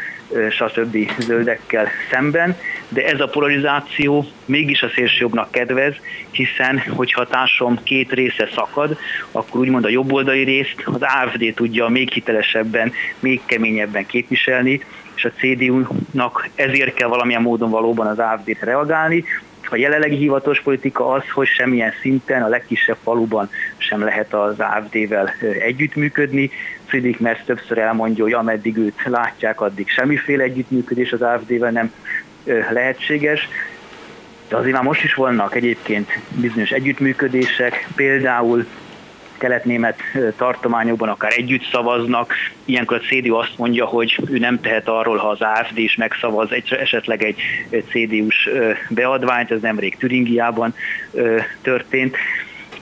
stb. zöldekkel szemben, de ez a polarizáció mégis a szélsőjobbnak kedvez, hiszen hogyha a társadalom két része szakad, akkor úgymond a jobboldali részt az AFD tudja még hitelesebben, még keményebben képviselni, és a CDU-nak ezért kell valamilyen módon valóban az AFD-t reagálni. A jelenlegi hivatalos politika az, hogy semmilyen szinten, a legkisebb faluban sem lehet az AFD-vel együttműködni. Friedrich Merz többször elmondja, hogy ameddig őt látják, addig semmiféle együttműködés az AFD-vel nem lehetséges. De azért már most is vannak egyébként bizonyos együttműködések, például kelet-német tartományokban akár együtt szavaznak. Ilyenkor a CDU azt mondja, hogy ő nem tehet arról, ha az AFD is megszavaz egy, esetleg egy CDU-s beadványt, ez nemrég Türingiában történt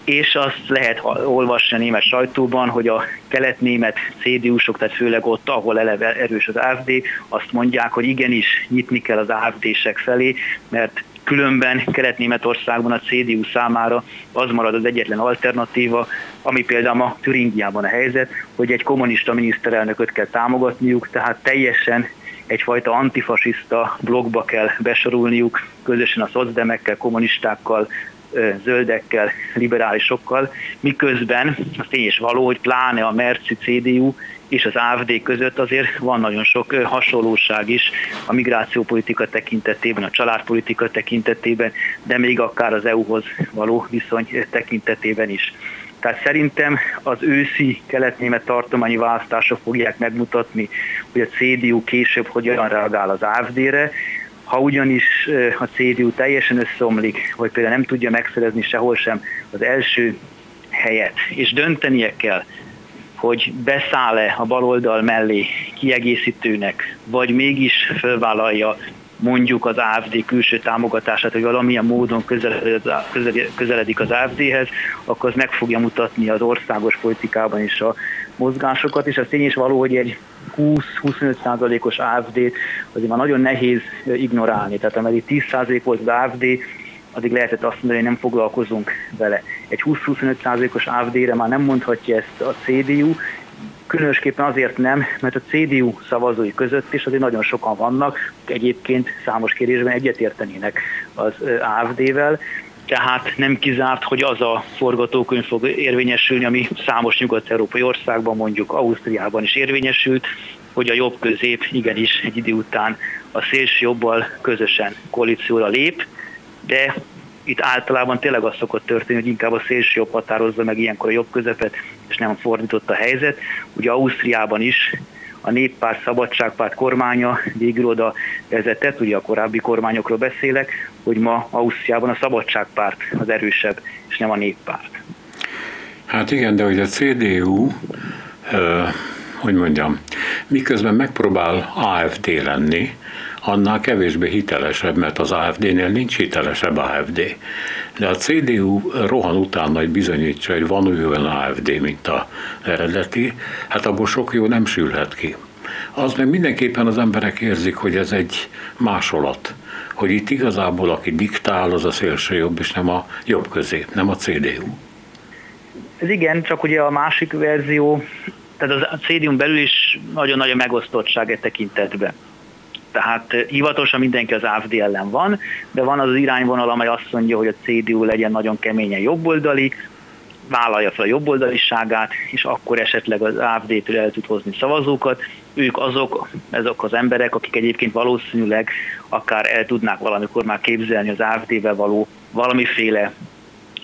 és azt lehet olvasni a német sajtóban, hogy a kelet-német CDU-sok, tehát főleg ott, ahol eleve erős az AFD, azt mondják, hogy igenis nyitni kell az AFD-sek felé, mert Különben Kelet-Németországban a CDU számára az marad az egyetlen alternatíva, ami például a Türingiában a helyzet, hogy egy kommunista miniszterelnököt kell támogatniuk, tehát teljesen egyfajta antifasiszta blogba kell besorulniuk, közösen a szocdemekkel, kommunistákkal, zöldekkel, liberálisokkal, miközben az tény is való, hogy pláne a Merci CDU és az AFD között azért van nagyon sok hasonlóság is a migrációpolitika tekintetében, a családpolitika tekintetében, de még akár az EU-hoz való viszony tekintetében is. Tehát szerintem az őszi kelet-német tartományi választások fogják megmutatni, hogy a CDU később hogyan reagál az AFD-re, ha ugyanis a CDU teljesen összeomlik, vagy például nem tudja megszerezni sehol sem az első helyet, és döntenie kell, hogy beszáll-e a baloldal mellé kiegészítőnek, vagy mégis fölvállalja mondjuk az AFD külső támogatását, hogy valamilyen módon közeledik az AFD-hez, akkor az meg fogja mutatni az országos politikában is a mozgásokat, és az tény is való, hogy egy 20-25 százalékos AFD azért már nagyon nehéz ignorálni. Tehát ameddig 10 százalék volt az AFD, addig lehetett azt mondani, hogy nem foglalkozunk vele. Egy 20-25%-os AFD-re már nem mondhatja ezt a CDU, különösképpen azért nem, mert a CDU szavazói között is azért nagyon sokan vannak, egyébként számos kérdésben egyetértenének az AFD-vel, tehát nem kizárt, hogy az a forgatókönyv fog érvényesülni, ami számos nyugat-európai országban, mondjuk Ausztriában is érvényesült, hogy a jobb közép igenis egy idő után a szélső jobbal közösen koalícióra lép, de itt általában tényleg az szokott történni, hogy inkább a szélső jobb határozza meg ilyenkor a jobb közepet, és nem fordított a helyzet. Ugye Ausztriában is a néppárt, szabadságpárt kormánya végül oda vezetett, ugye a korábbi kormányokról beszélek, hogy ma Ausztriában a szabadságpárt az erősebb, és nem a néppárt. Hát igen, de hogy a CDU, hogy mondjam, miközben megpróbál AFD lenni, annál kevésbé hitelesebb, mert az AFD-nél nincs hitelesebb AFD. De a CDU rohan utána, hogy bizonyítsa, hogy van olyan AFD, mint a eredeti, hát abból sok jó nem sülhet ki. Az meg mindenképpen az emberek érzik, hogy ez egy másolat, hogy itt igazából aki diktál, az a szélső jobb, és nem a jobb közép, nem a CDU. Ez igen, csak ugye a másik verzió, tehát a CDU belül is nagyon nagy a megosztottság e tekintetben. Tehát eh, hivatalosan mindenki az AFD ellen van, de van az, az irányvonal, amely azt mondja, hogy a CDU legyen nagyon keményen jobboldali, vállalja fel a jobboldaliságát, és akkor esetleg az AFD-től el tud hozni szavazókat. Ők azok, ezek az emberek, akik egyébként valószínűleg akár el tudnák valamikor már képzelni az AFD-vel való valamiféle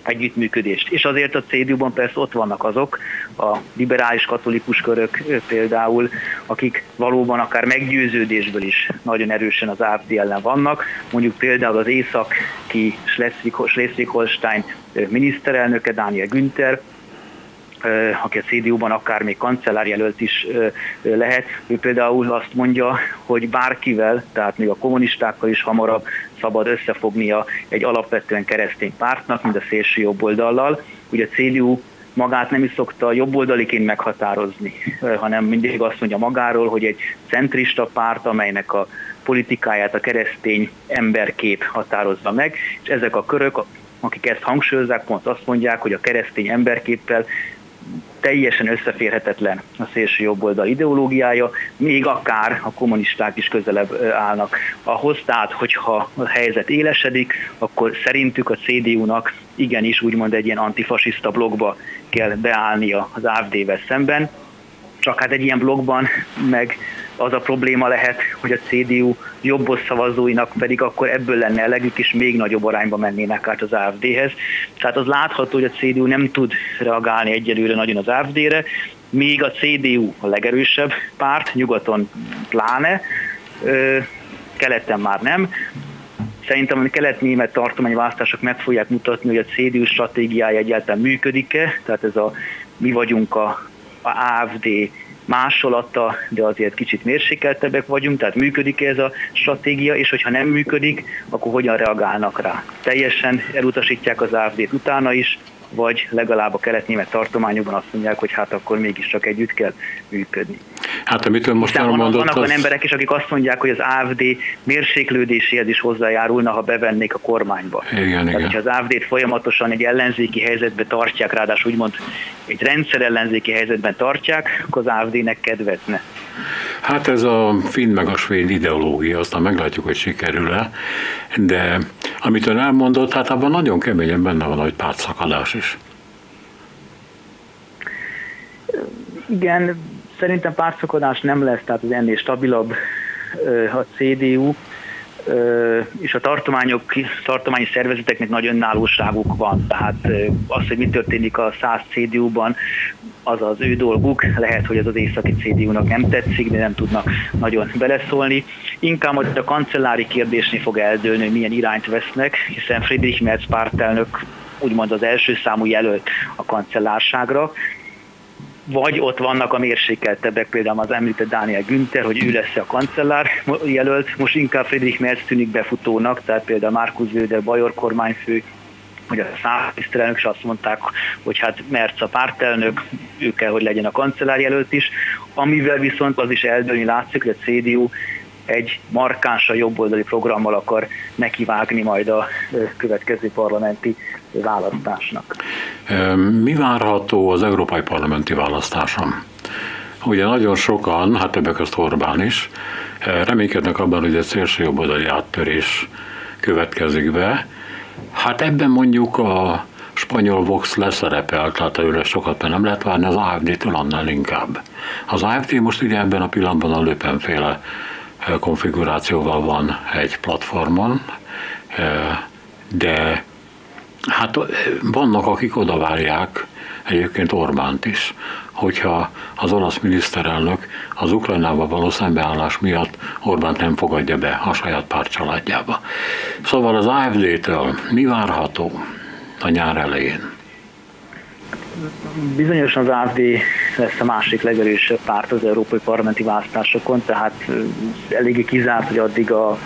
együttműködést. És azért a CDU-ban persze ott vannak azok, a liberális katolikus körök például, akik valóban akár meggyőződésből is nagyon erősen az AFD ellen vannak. Mondjuk például az északi Schleswig-Holstein miniszterelnöke, Daniel Günther, aki a CDU-ban akár még kancellárjelölt is lehet, ő például azt mondja, hogy bárkivel, tehát még a kommunistákkal is hamarabb szabad összefognia egy alapvetően keresztény pártnak, mint a szélső jobboldallal. Ugye a CDU magát nem is szokta jobboldaliként meghatározni, hanem mindig azt mondja magáról, hogy egy centrista párt, amelynek a politikáját a keresztény emberkép határozza meg, és ezek a körök, akik ezt hangsúlyozzák, pont azt mondják, hogy a keresztény emberképpel teljesen összeférhetetlen a szélső jobboldal ideológiája, még akár a kommunisták is közelebb állnak ahhoz, tehát hogyha a helyzet élesedik, akkor szerintük a CDU-nak igenis úgymond egy ilyen antifasiszta blogba kell beállnia az AFD-vel szemben, csak hát egy ilyen blogban meg az a probléma lehet, hogy a CDU jobbos szavazóinak pedig akkor ebből lenne elegük, és még nagyobb arányba mennének át az AFD-hez. Tehát az látható, hogy a CDU nem tud reagálni egyelőre nagyon az AFD-re, még a CDU a legerősebb párt, nyugaton pláne, keleten már nem. Szerintem a kelet-német tartományválasztások meg fogják mutatni, hogy a CDU stratégiája egyáltalán működik-e, tehát ez a mi vagyunk a, a AFD másolata, de azért kicsit mérsékeltebbek vagyunk, tehát működik ez a stratégia, és hogyha nem működik, akkor hogyan reagálnak rá. Teljesen elutasítják az AFD-t utána is, vagy legalább a kelet-német tartományokban azt mondják, hogy hát akkor mégiscsak együtt kell működni. Hát amit ön most elmondott, vannak, vannak az... olyan emberek is, akik azt mondják, hogy az AFD mérséklődéséhez is hozzájárulna, ha bevennék a kormányba. Igen, Tehát, igen. az AFD-t folyamatosan egy ellenzéki helyzetbe tartják, ráadásul úgymond egy rendszer ellenzéki helyzetben tartják, akkor az AFD-nek kedvezne. Hát ez a finn meg a svéd ideológia, aztán meglátjuk, hogy sikerül-e, de amit ön elmondott, hát abban nagyon keményen benne van, hogy pártszakadás is. Igen, szerintem pártszakadás nem lesz, tehát az ennél stabilabb a CDU, és a tartományok, tartományi szervezeteknek nagy önállóságuk van, tehát az, hogy mi történik a 100 CDU-ban, az az ő dolguk, lehet, hogy ez az északi CDU-nak nem tetszik, de nem tudnak nagyon beleszólni. Inkább majd a kancellári kérdésnél fog eldőlni, hogy milyen irányt vesznek, hiszen Friedrich Merz pártelnök úgymond az első számú jelölt a kancellárságra, vagy ott vannak a mérsékeltebbek, például az említett Dániel Günther, hogy ő lesz a kancellár jelölt, most inkább Friedrich Merz tűnik befutónak, tehát például Markus Söder, Bajor kormányfő, hogy a számiszterelnök is azt mondták, hogy hát Merz a pártelnök, ő kell, hogy legyen a kancellár jelölt is, amivel viszont az is eldőlni látszik, hogy a CDU egy markánsa jobboldali programmal akar nekivágni majd a következő parlamenti választásnak. Mi várható az európai parlamenti választáson? Ugye nagyon sokan, hát többek között Orbán is, reménykednek abban, hogy egy szélső jobboldali áttörés következik be. Hát ebben mondjuk a spanyol Vox leszerepel, tehát őre sokat nem lehet várni, az AFD-től annál inkább. Az AFD most ugye ebben a pillanatban a löpenféle konfigurációval van egy platformon, de hát vannak, akik oda várják egyébként Orbánt is, hogyha az olasz miniszterelnök az Ukrajnával való szembeállás miatt Orbánt nem fogadja be a saját pártcsaládjába. Szóval az AFD-től mi várható a nyár elején? Bizonyosan az AFD lesz a másik legerősebb párt az európai parlamenti választásokon, tehát eléggé kizárt, hogy addig a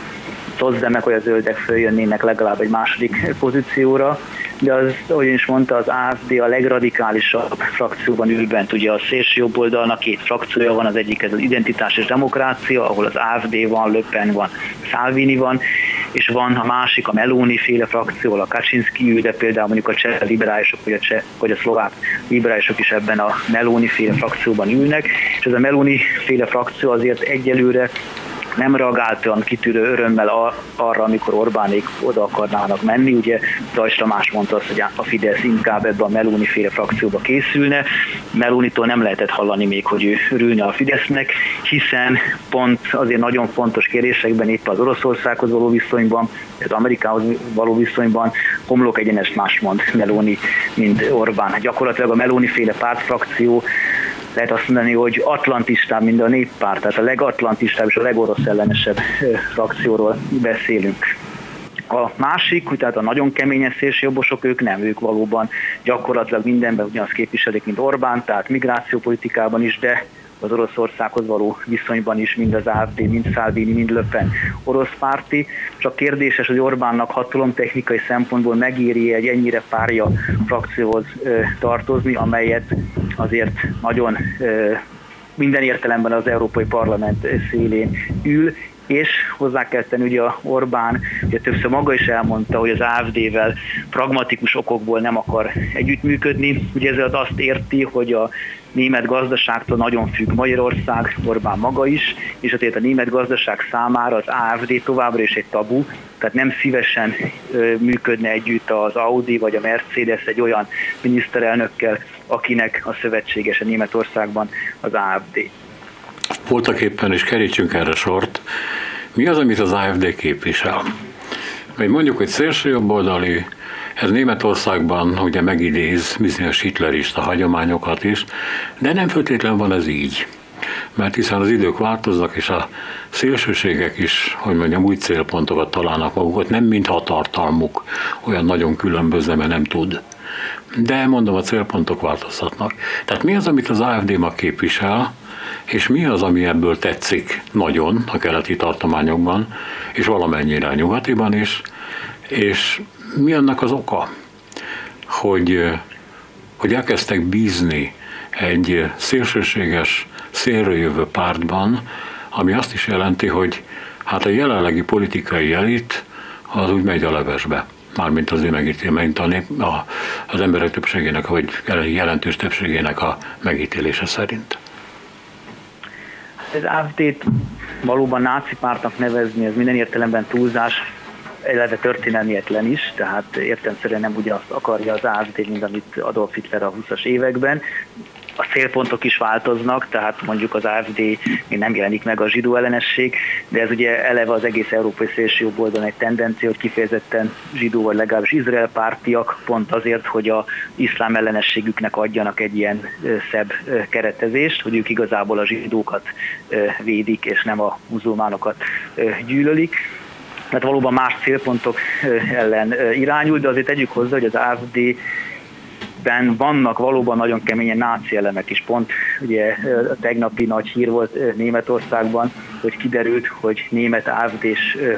szozdemek vagy a zöldek följönnének legalább egy második pozícióra, de az, ahogy is mondta, az AFD a legradikálisabb frakcióban ül bent. Ugye a szélső jobb oldalnak két frakciója van, az egyik ez az identitás és demokrácia, ahol az AFD van, Löpen van, Salvini van, és van a másik, a Meloni féle frakció, a Kaczynski de például mondjuk a cseh liberálisok, vagy a, cseh, vagy a szlovák liberálisok is ebben a Meloni féle frakcióban ülnek, és ez a Meloni féle frakció azért egyelőre nem reagált olyan kitűrő örömmel arra, amikor Orbánék oda akarnának menni. Ugye Dajs Tamás mondta azt, hogy a Fidesz inkább ebbe a Meloni féle frakcióba készülne. Melonitól nem lehetett hallani még, hogy ő örülne a Fidesznek, hiszen pont azért nagyon fontos kérésekben, épp az Oroszországhoz való viszonyban, az Amerikához való viszonyban homlok egyenes más mond Meloni, mint Orbán. Gyakorlatilag a Meloni féle pártfrakció lehet azt mondani, hogy atlantistább, mint a néppárt, tehát a legatlantistább és a legorosz ellenesebb frakcióról beszélünk. A másik, tehát a nagyon keményen szélsőjobbosok, ők nem, ők valóban gyakorlatilag mindenben ugyanazt képviselik, mint Orbán, tehát migrációpolitikában is, de az Oroszországhoz való viszonyban is, mind az AFD, mind Salvini, mind Le Pen orosz párti. Csak kérdéses, hogy Orbánnak hatalomtechnikai szempontból megéri egy ennyire párja frakcióhoz tartozni, amelyet azért nagyon minden értelemben az Európai Parlament szélén ül, és hozzá kell tenni, ugye Orbán ugye többször maga is elmondta, hogy az AFD-vel pragmatikus okokból nem akar együttműködni. Ugye ezzel az azt érti, hogy a német gazdaságtól nagyon függ Magyarország, Orbán maga is, és azért a német gazdaság számára az AFD továbbra is egy tabu, tehát nem szívesen működne együtt az Audi vagy a Mercedes egy olyan miniszterelnökkel, akinek a szövetségese Németországban az AFD. Voltak éppen, és kerítsünk erre sort, mi az, amit az AFD képvisel? Vagy mondjuk, hogy szélsőjobboldali, ez Németországban ugye megidéz bizonyos hitlerista hagyományokat is, de nem feltétlenül van ez így. Mert hiszen az idők változnak, és a szélsőségek is, hogy mondjam, új célpontokat találnak magukat, nem mintha tartalmuk olyan nagyon különböző, mert nem tud. De mondom, a célpontok változhatnak. Tehát mi az, amit az AFD ma képvisel, és mi az, ami ebből tetszik nagyon a keleti tartományokban, és valamennyire a nyugatiban is, és mi annak az oka, hogy, hogy elkezdtek bízni egy szélsőséges, szélről jövő pártban, ami azt is jelenti, hogy hát a jelenlegi politikai elit az úgy megy a levesbe. Mármint az ő megítélményt, a nép, a, az emberek többségének, vagy jelentős többségének a megítélése szerint. Az AFD-t valóban náci pártnak nevezni, ez minden értelemben túlzás, eleve történelmietlen is, tehát értelmszerűen nem ugyanazt akarja az AFD, mint amit Adolf Hitler a 20-as években. A célpontok is változnak, tehát mondjuk az AFD még nem jelenik meg a zsidó ellenesség, de ez ugye eleve az egész európai szélső oldalon egy tendencia, hogy kifejezetten zsidó vagy legalábbis Izrael pártiak pont azért, hogy a iszlám ellenességüknek adjanak egy ilyen szebb keretezést, hogy ők igazából a zsidókat védik, és nem a muzulmánokat gyűlölik mert valóban más célpontok ellen irányul, de azért tegyük hozzá, hogy az AFD ben vannak valóban nagyon keményen náci elemek is. Pont ugye a tegnapi nagy hír volt Németországban, hogy kiderült, hogy német afd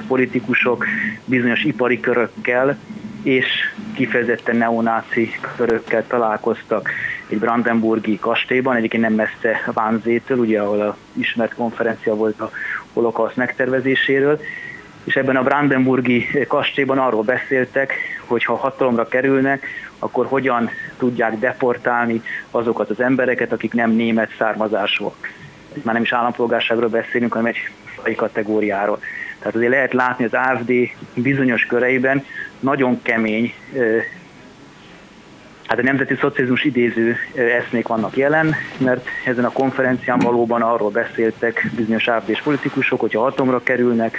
politikusok bizonyos ipari körökkel és kifejezetten neonáci körökkel találkoztak egy brandenburgi kastélyban, egyébként nem messze Vánzétől, ugye ahol a ismert konferencia volt a holokauszt megtervezéséről, és ebben a Brandenburgi kastélyban arról beszéltek, hogy ha hatalomra kerülnek, akkor hogyan tudják deportálni azokat az embereket, akik nem német származásúak. Már nem is állampolgárságról beszélünk, hanem egy kategóriáról. Tehát azért lehet látni az AFD bizonyos köreiben nagyon kemény, hát a nemzeti szocializmus idéző eszmék vannak jelen, mert ezen a konferencián valóban arról beszéltek bizonyos AFD-s politikusok, hogyha hatalomra kerülnek,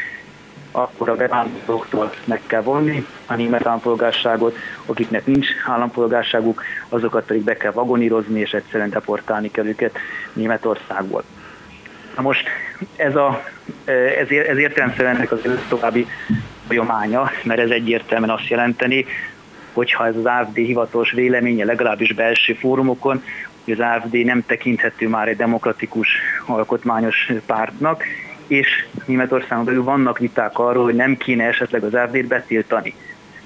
akkor a bevándorlóktól meg kell vonni a német állampolgárságot, akiknek nincs állampolgárságuk, azokat pedig be kell vagonírozni, és egyszerűen deportálni kell őket Németországból. Na most ez, a, ez, ez értelemszerűen ennek az további folyamánya, mert ez egyértelműen azt jelenteni, hogyha ez az AFD hivatalos véleménye legalábbis belső fórumokon, hogy az AFD nem tekinthető már egy demokratikus alkotmányos pártnak, és Németországon belül vannak viták arról, hogy nem kéne esetleg az AfD-t betiltani.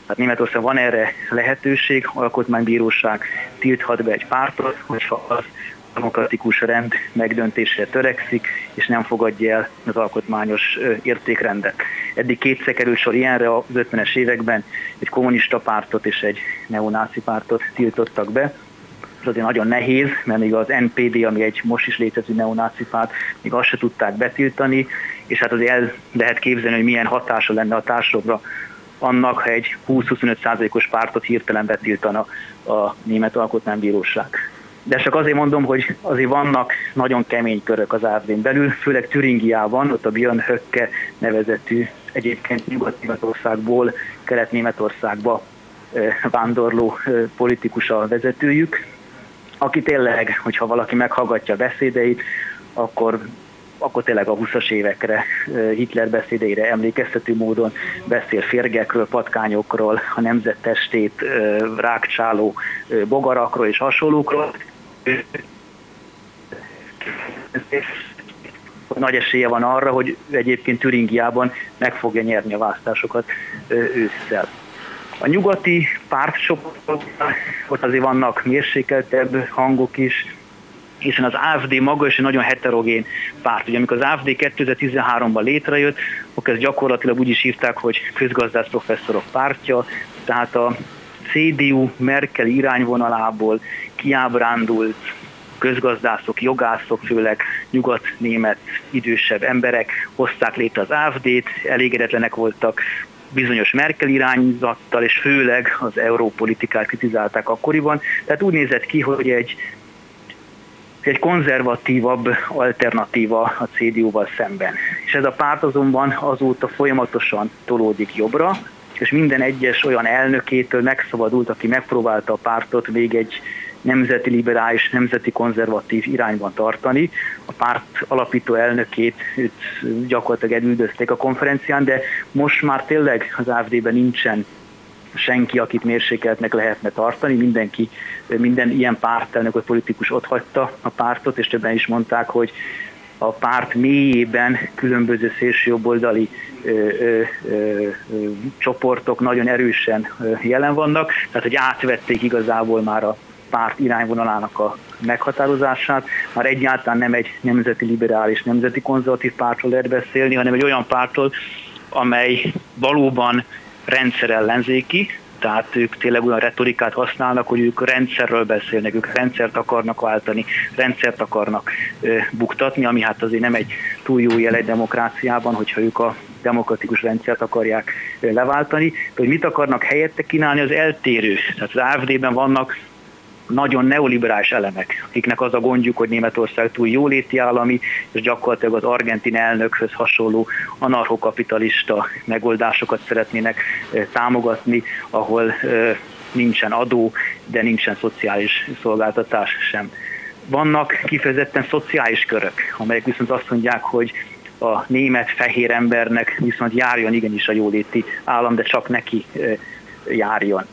Tehát Németország van erre lehetőség, alkotmánybíróság tilthat be egy pártot, hogyha az demokratikus rend megdöntésre törekszik, és nem fogadja el az alkotmányos értékrendet. Eddig kétszer került sor ilyenre az 50-es években, egy kommunista pártot és egy neonáci pártot tiltottak be, ez azért nagyon nehéz, mert még az NPD, ami egy most is létező neonáci párt, még azt se tudták betiltani, és hát azért el lehet képzelni, hogy milyen hatása lenne a társadalomra annak, ha egy 20-25 százalékos pártot hirtelen betiltana a Német Alkotmánybíróság. De csak azért mondom, hogy azért vannak nagyon kemény körök az afd belül, főleg Türingiában, ott a Björn Höcke nevezetű egyébként Nyugat-Németországból Kelet-Németországba vándorló politikus a vezetőjük, aki tényleg, hogyha valaki meghallgatja beszédeit, akkor akkor tényleg a 20-as évekre, Hitler beszédeire emlékeztető módon beszél férgekről, patkányokról, a nemzettestét rákcsáló bogarakról és hasonlókról. Nagy esélye van arra, hogy egyébként Türingiában meg fogja nyerni a választásokat ősszel. A nyugati pártcsoportok, ott azért vannak mérsékeltebb hangok is, hiszen az AFD maga is egy nagyon heterogén párt. Ugye amikor az AFD 2013-ban létrejött, akkor ezt gyakorlatilag úgy is hívták, hogy közgazdász professzorok pártja, tehát a CDU Merkel irányvonalából kiábrándult közgazdászok, jogászok, főleg nyugat-német idősebb emberek hozták létre az AFD-t, elégedetlenek voltak bizonyos Merkel irányzattal, és főleg az európolitikát kritizálták akkoriban. Tehát úgy nézett ki, hogy egy egy konzervatívabb alternatíva a CDU-val szemben. És ez a párt azonban azóta folyamatosan tolódik jobbra, és minden egyes olyan elnökétől megszabadult, aki megpróbálta a pártot még egy nemzeti liberális, nemzeti konzervatív irányban tartani. A párt alapító elnökét őt gyakorlatilag elüldözték a konferencián, de most már tényleg az AFD-ben nincsen senki, akit mérsékeltnek lehetne tartani, mindenki, minden ilyen pártelnök vagy politikus ott hagyta a pártot, és többen is mondták, hogy a párt mélyében különböző szélsőjobboldali ö, ö, ö, csoportok nagyon erősen jelen vannak, tehát hogy átvették igazából már a párt irányvonalának a meghatározását, már egyáltalán nem egy nemzeti liberális, nemzeti konzervatív pártról lehet beszélni, hanem egy olyan pártról, amely valóban rendszerellenzéki, tehát ők tényleg olyan retorikát használnak, hogy ők rendszerről beszélnek, ők rendszert akarnak váltani, rendszert akarnak ö, buktatni, ami hát azért nem egy túl jó jel egy demokráciában, hogyha ők a demokratikus rendszert akarják ö, leváltani. De hogy mit akarnak helyette kínálni, az eltérő. Tehát az AFD-ben vannak nagyon neoliberális elemek, akiknek az a gondjuk, hogy Németország túl jóléti állami, és gyakorlatilag az argentin elnökhöz hasonló anarchokapitalista megoldásokat szeretnének támogatni, ahol nincsen adó, de nincsen szociális szolgáltatás sem. Vannak kifejezetten szociális körök, amelyek viszont azt mondják, hogy a német fehér embernek viszont járjon igenis a jóléti állam, de csak neki járjon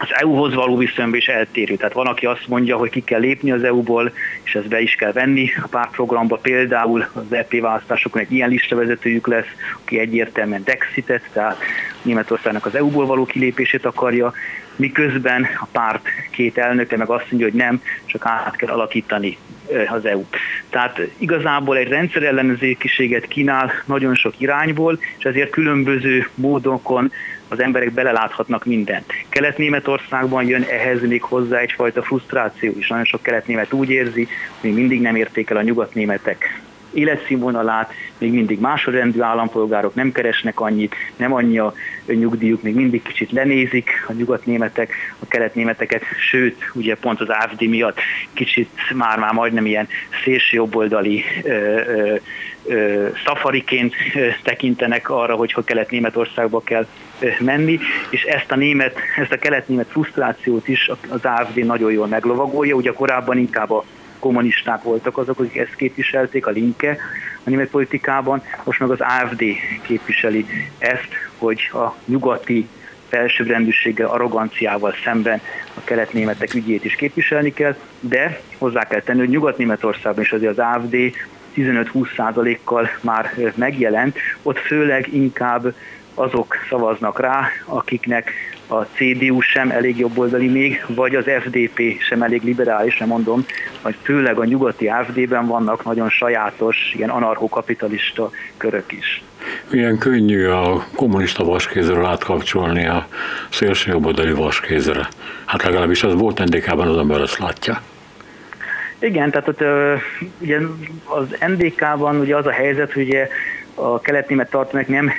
az EU-hoz való viszonyban is eltérő. Tehát van, aki azt mondja, hogy ki kell lépni az EU-ból, és ezt be is kell venni a pártprogramba. Például az EP választásokon egy ilyen listavezetőjük lesz, aki egyértelműen Dexitet, tehát Németországnak az EU-ból való kilépését akarja, miközben a párt két elnöke meg azt mondja, hogy nem, csak át kell alakítani az EU. Tehát igazából egy rendszerellenőrzékiséget kínál nagyon sok irányból, és ezért különböző módokon az emberek beleláthatnak mindent. Kelet-Németországban jön ehhez még hozzá egyfajta frusztráció is. Nagyon sok kelet-német úgy érzi, hogy mindig nem érték el a nyugat-németek életszínvonalát, még mindig másodrendű állampolgárok nem keresnek annyit, nem annyi a nyugdíjuk, még mindig kicsit lenézik a nyugatnémetek, a keletnémeteket, sőt, ugye pont az AFD miatt kicsit már-már majdnem ilyen szélsőjobboldali szafariként tekintenek arra, hogy ha kelet-németországba kell menni, és ezt a német, ezt a kelet-német frusztrációt is az AFD nagyon jól meglovagolja, ugye korábban inkább a kommunisták voltak azok, akik ezt képviselték, a Linke a német politikában, most meg az AFD képviseli ezt, hogy a nyugati felsőbbrendűséggel, arroganciával szemben a keletnémetek ügyét is képviselni kell, de hozzá kell tenni, hogy Nyugat-Németországban is azért az AFD 15-20 százalékkal már megjelent, ott főleg inkább azok szavaznak rá, akiknek a CDU sem elég jobboldali még, vagy az FDP sem elég liberális, nem mondom, vagy főleg a nyugati AFD-ben vannak nagyon sajátos, ilyen anarchokapitalista körök is. Milyen könnyű a kommunista vaskézről átkapcsolni a szélsőjobboldali vaskézre. Hát legalábbis az volt NDK-ban, az ember azt látja. Igen, tehát ott, ugye az NDK-ban ugye az a helyzet, hogy ugye a kelet-német tartományok nem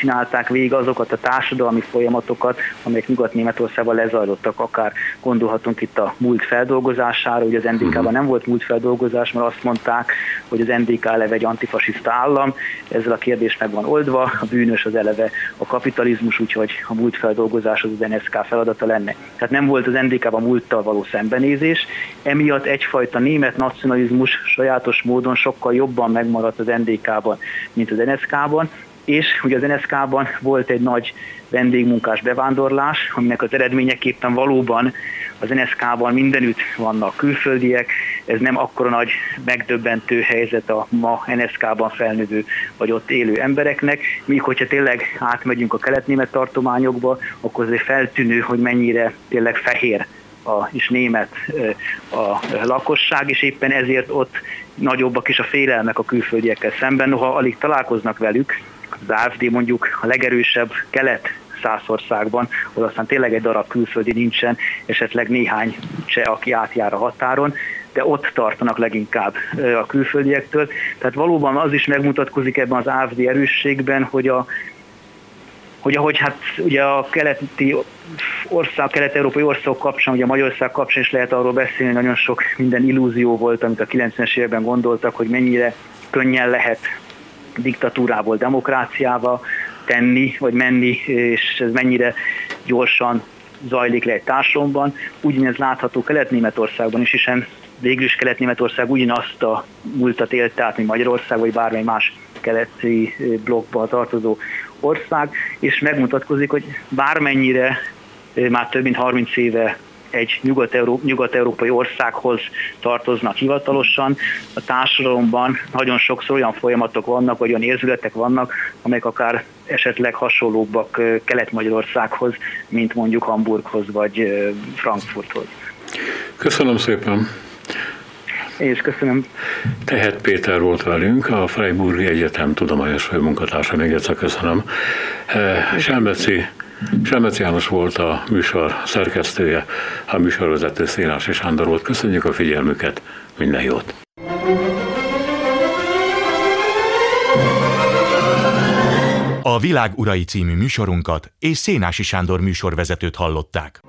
csinálták végig azokat a társadalmi folyamatokat, amelyek Nyugat-Németországban lezajlottak, akár gondolhatunk itt a múlt feldolgozására, ugye az NDK-ban mhm. nem volt múlt feldolgozás, mert azt mondták, hogy az NDK eleve egy antifasiszta állam, ezzel a kérdés meg van oldva, a bűnös az eleve a kapitalizmus, úgyhogy a múltfeldolgozás az az NSK feladata lenne. Tehát nem volt az NDK-ban múlttal való szembenézés, emiatt egyfajta német nacionalizmus sajátos módon sokkal jobban megmaradt az NDK-ban, mint az NSK-ban, és ugye az NSK-ban volt egy nagy vendégmunkás bevándorlás, aminek az eredményeképpen valóban az NSK-ban mindenütt vannak külföldiek, ez nem akkora nagy megdöbbentő helyzet a ma NSK-ban felnövő vagy ott élő embereknek, míg hogyha tényleg átmegyünk a kelet-német tartományokba, akkor azért feltűnő, hogy mennyire tényleg fehér a, és német a lakosság, és éppen ezért ott nagyobbak is a félelmek a külföldiekkel szemben, noha alig találkoznak velük, az AFD mondjuk a legerősebb kelet Szászországban, ahol aztán tényleg egy darab külföldi nincsen, esetleg néhány cseh, aki átjár a határon, de ott tartanak leginkább a külföldiektől. Tehát valóban az is megmutatkozik ebben az AFD erősségben, hogy a hogy ahogy hát ugye a keleti ország, kelet-európai országok kapcsán, ugye a Magyarország kapcsán is lehet arról beszélni, nagyon sok minden illúzió volt, amit a 90-es években gondoltak, hogy mennyire könnyen lehet diktatúrából demokráciába tenni, vagy menni, és ez mennyire gyorsan zajlik le egy társadalomban. Ugyanez látható Kelet-Németországban is, hiszen végül is Kelet-Németország ugyanazt a múltat élte át, mint Magyarország, vagy bármely más keleti blokkba tartozó ország, és megmutatkozik, hogy bármennyire már több mint 30 éve egy nyugat-európai országhoz tartoznak hivatalosan. A társadalomban nagyon sokszor olyan folyamatok vannak, vagy olyan érzületek vannak, amelyek akár esetleg hasonlóbbak Kelet-Magyarországhoz, mint mondjuk Hamburghoz vagy Frankfurthoz. Köszönöm szépen! Én is köszönöm. Tehet Péter volt velünk, a Freiburgi Egyetem tudományos főmunkatársa, még egyszer köszönöm. Selmeci Selmec János volt a műsor szerkesztője, a műsorvezető Szénási Sándor volt. Köszönjük a figyelmüket, minden jót! A Világ Urai című műsorunkat és Szénási Sándor műsorvezetőt hallották.